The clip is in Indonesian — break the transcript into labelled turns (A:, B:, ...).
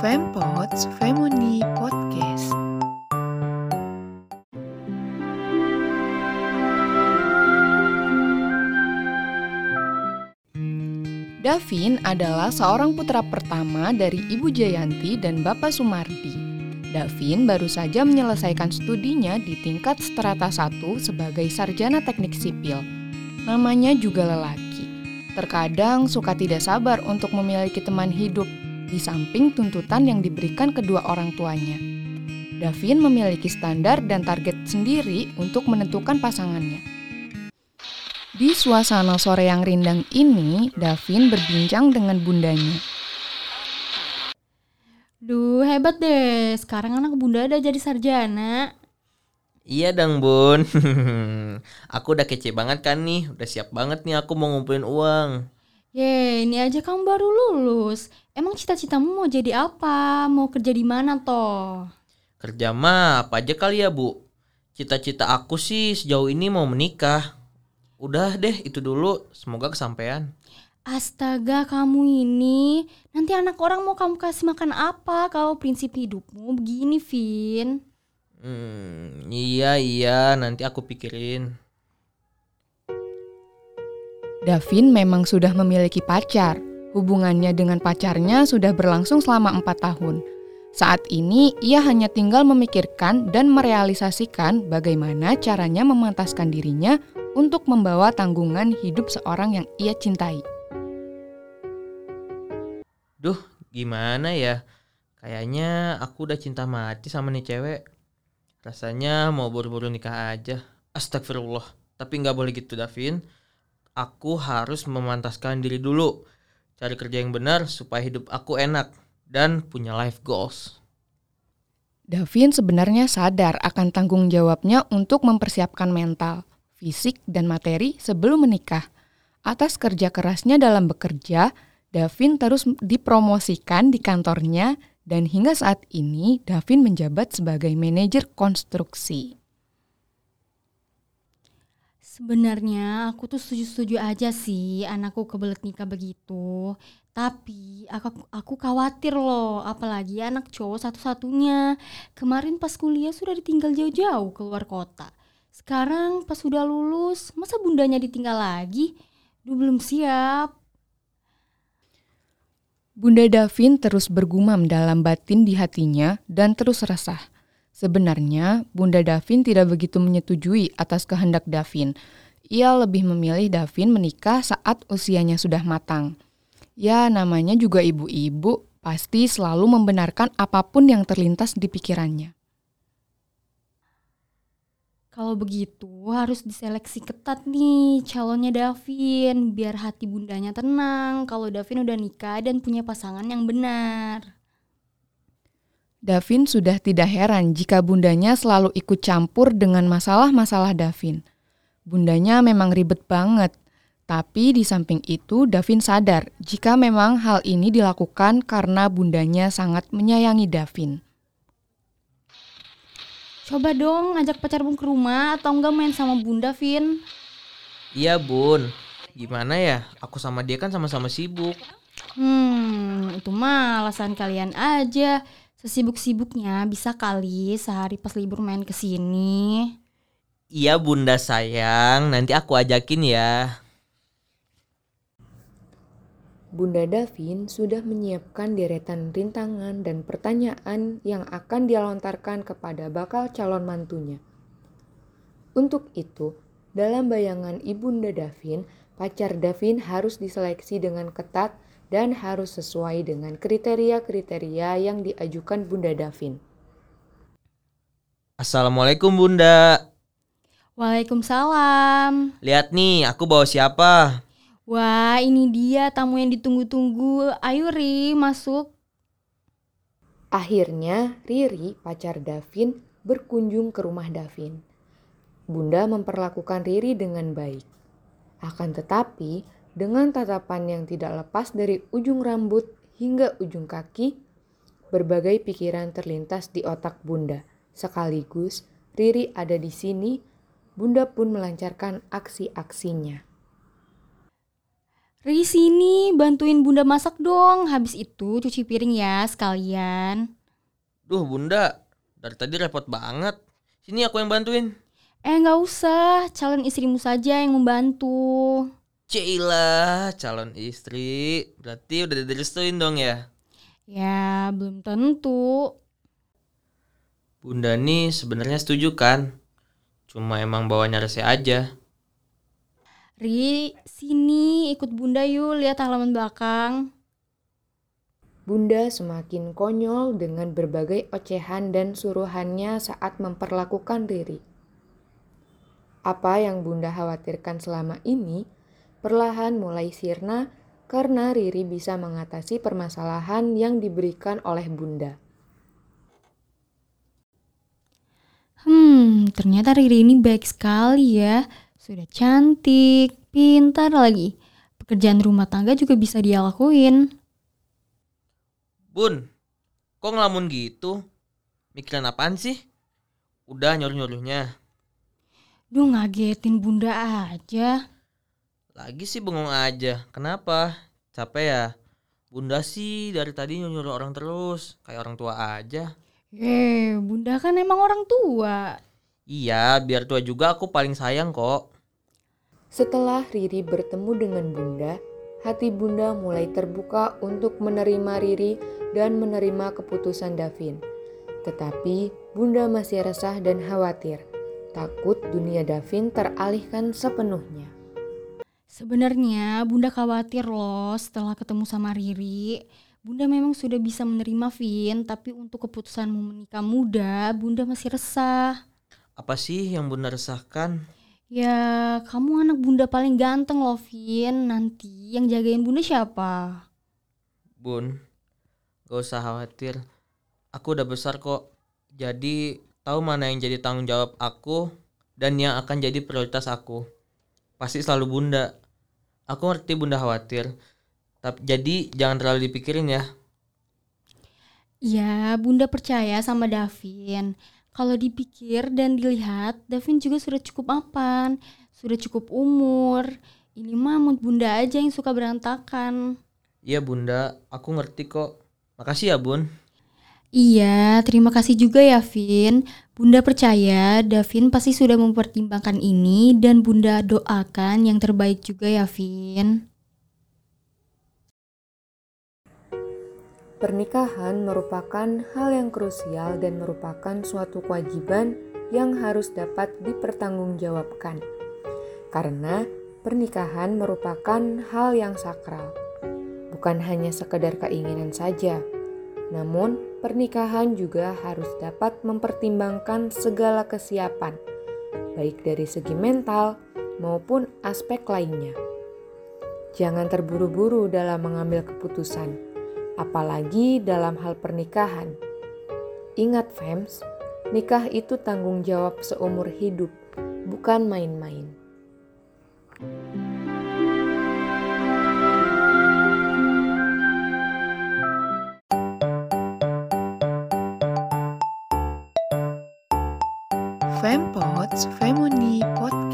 A: Fempods Femuni Podcast. Davin adalah seorang putra pertama dari Ibu Jayanti dan Bapak Sumardi. Davin baru saja menyelesaikan studinya di tingkat strata 1 sebagai sarjana teknik sipil. Namanya juga lelaki. Terkadang suka tidak sabar untuk memiliki teman hidup di samping tuntutan yang diberikan kedua orang tuanya. Davin memiliki standar dan target sendiri untuk menentukan pasangannya. Di suasana sore yang rindang ini, Davin berbincang dengan bundanya.
B: Duh, hebat deh. Sekarang anak bunda udah jadi sarjana.
C: Iya dong bun Aku udah kece banget kan nih Udah siap banget nih aku mau ngumpulin uang
B: Ye, ini aja kamu baru lulus. Emang cita-citamu mau jadi apa? Mau kerja di mana toh?
C: Kerja mah apa aja kali ya bu Cita-cita aku sih sejauh ini mau menikah Udah deh itu dulu Semoga kesampaian
B: Astaga, kamu ini nanti anak orang mau kamu kasih makan apa kalau prinsip hidupmu begini, Vin?
C: Hmm, iya iya nanti aku pikirin.
A: Davin memang sudah memiliki pacar. Hubungannya dengan pacarnya sudah berlangsung selama empat tahun. Saat ini, ia hanya tinggal memikirkan dan merealisasikan bagaimana caranya memantaskan dirinya untuk membawa tanggungan hidup seorang yang ia cintai.
C: Duh, gimana ya? Kayaknya aku udah cinta mati sama nih cewek. Rasanya mau buru-buru nikah aja. Astagfirullah. Tapi nggak boleh gitu, Davin. Aku harus memantaskan diri dulu. Cari kerja yang benar supaya hidup aku enak dan punya life goals.
A: Davin sebenarnya sadar akan tanggung jawabnya untuk mempersiapkan mental, fisik, dan materi sebelum menikah. Atas kerja kerasnya dalam bekerja, Davin terus dipromosikan di kantornya dan hingga saat ini Davin menjabat sebagai manajer konstruksi.
B: Sebenarnya aku tuh setuju-setuju aja sih anakku kebelet nikah begitu. Tapi aku, aku khawatir loh, apalagi anak cowok satu-satunya. Kemarin pas kuliah sudah ditinggal jauh-jauh keluar kota. Sekarang pas sudah lulus, masa bundanya ditinggal lagi? Duh belum siap.
A: Bunda Davin terus bergumam dalam batin di hatinya dan terus resah. Sebenarnya, Bunda Davin tidak begitu menyetujui atas kehendak Davin. Ia lebih memilih Davin menikah saat usianya sudah matang. Ya, namanya juga ibu-ibu, pasti selalu membenarkan apa pun yang terlintas di pikirannya.
B: Kalau begitu harus diseleksi ketat nih calonnya Davin biar hati bundanya tenang kalau Davin udah nikah dan punya pasangan yang benar.
A: Davin sudah tidak heran jika bundanya selalu ikut campur dengan masalah-masalah Davin. Bundanya memang ribet banget, tapi di samping itu Davin sadar jika memang hal ini dilakukan karena bundanya sangat menyayangi Davin.
B: Coba dong ngajak pacarmu ke rumah atau enggak main sama bunda, Vin.
C: Iya bun, gimana ya? Aku sama dia kan sama-sama sibuk.
B: Hmm, itu mah alasan kalian aja. Sesibuk-sibuknya bisa kali sehari pas libur main ke sini.
C: Iya bunda sayang, nanti aku ajakin ya.
A: Bunda Davin sudah menyiapkan deretan rintangan dan pertanyaan yang akan dia lontarkan kepada bakal calon mantunya. Untuk itu, dalam bayangan Ibunda Davin, pacar Davin harus diseleksi dengan ketat dan harus sesuai dengan kriteria-kriteria yang diajukan Bunda Davin.
C: Assalamualaikum bunda.
B: Waalaikumsalam.
C: Lihat nih, aku bawa siapa?
B: Wah, ini dia tamu yang ditunggu-tunggu. Ayo Ri, masuk.
A: Akhirnya, Riri, pacar Davin, berkunjung ke rumah Davin. Bunda memperlakukan Riri dengan baik. Akan tetapi, dengan tatapan yang tidak lepas dari ujung rambut hingga ujung kaki, berbagai pikiran terlintas di otak Bunda. Sekaligus, Riri ada di sini, Bunda pun melancarkan aksi-aksinya.
B: Ri sini bantuin bunda masak dong. Habis itu cuci piring ya sekalian.
C: Duh bunda, dari tadi repot banget. Sini aku yang bantuin.
B: Eh nggak usah, calon istrimu saja yang membantu.
C: Cila, calon istri. Berarti udah direstuin dong ya?
B: Ya belum tentu.
C: Bunda nih sebenarnya setuju kan? Cuma emang bawanya rese aja.
B: Ri, sini ikut bunda yuk lihat halaman belakang.
D: Bunda semakin konyol dengan berbagai ocehan dan suruhannya saat memperlakukan Riri. Apa yang Bunda khawatirkan selama ini perlahan mulai sirna karena Riri bisa mengatasi permasalahan yang diberikan oleh Bunda.
B: Hmm, ternyata Riri ini baik sekali ya. Sudah cantik, pintar lagi. Pekerjaan rumah tangga juga bisa dia lakuin.
C: Bun, kok ngelamun gitu? Mikiran apaan sih? Udah nyuruh-nyuruhnya.
B: Duh ngagetin bunda aja.
C: Lagi sih bengong aja. Kenapa? Capek ya? Bunda sih dari tadi nyuruh orang terus. Kayak orang tua aja.
B: Eh, bunda kan emang orang tua.
C: Iya, biar tua juga aku paling sayang kok.
D: Setelah Riri bertemu dengan Bunda, hati Bunda mulai terbuka untuk menerima Riri dan menerima keputusan Davin. Tetapi Bunda masih resah dan khawatir takut dunia Davin teralihkan sepenuhnya.
B: Sebenarnya Bunda khawatir loh setelah ketemu sama Riri. Bunda memang sudah bisa menerima Vin, tapi untuk keputusanmu menikah muda, Bunda masih resah.
C: Apa sih yang Bunda resahkan?
B: Ya, kamu anak Bunda paling ganteng loh, Vin. Nanti yang jagain Bunda siapa?
C: Bun, gak usah khawatir. Aku udah besar kok. Jadi tahu mana yang jadi tanggung jawab aku dan yang akan jadi prioritas aku. Pasti selalu bunda. Aku ngerti bunda khawatir. Tapi jadi jangan terlalu dipikirin ya.
B: Ya, bunda percaya sama Davin. Kalau dipikir dan dilihat, Davin juga sudah cukup mapan, sudah cukup umur. Ini mah mood bunda aja yang suka berantakan.
C: Iya bunda, aku ngerti kok. Makasih ya bun.
B: Iya, terima kasih juga ya Vin. Bunda percaya Davin pasti sudah mempertimbangkan ini dan Bunda doakan yang terbaik juga ya Vin.
D: Pernikahan merupakan hal yang krusial dan merupakan suatu kewajiban yang harus dapat dipertanggungjawabkan. Karena pernikahan merupakan hal yang sakral, bukan hanya sekedar keinginan saja namun, pernikahan juga harus dapat mempertimbangkan segala kesiapan, baik dari segi mental maupun aspek lainnya. Jangan terburu-buru dalam mengambil keputusan, apalagi dalam hal pernikahan. Ingat, fans, nikah itu tanggung jawab seumur hidup, bukan main-main.
E: Fempods Family Podcast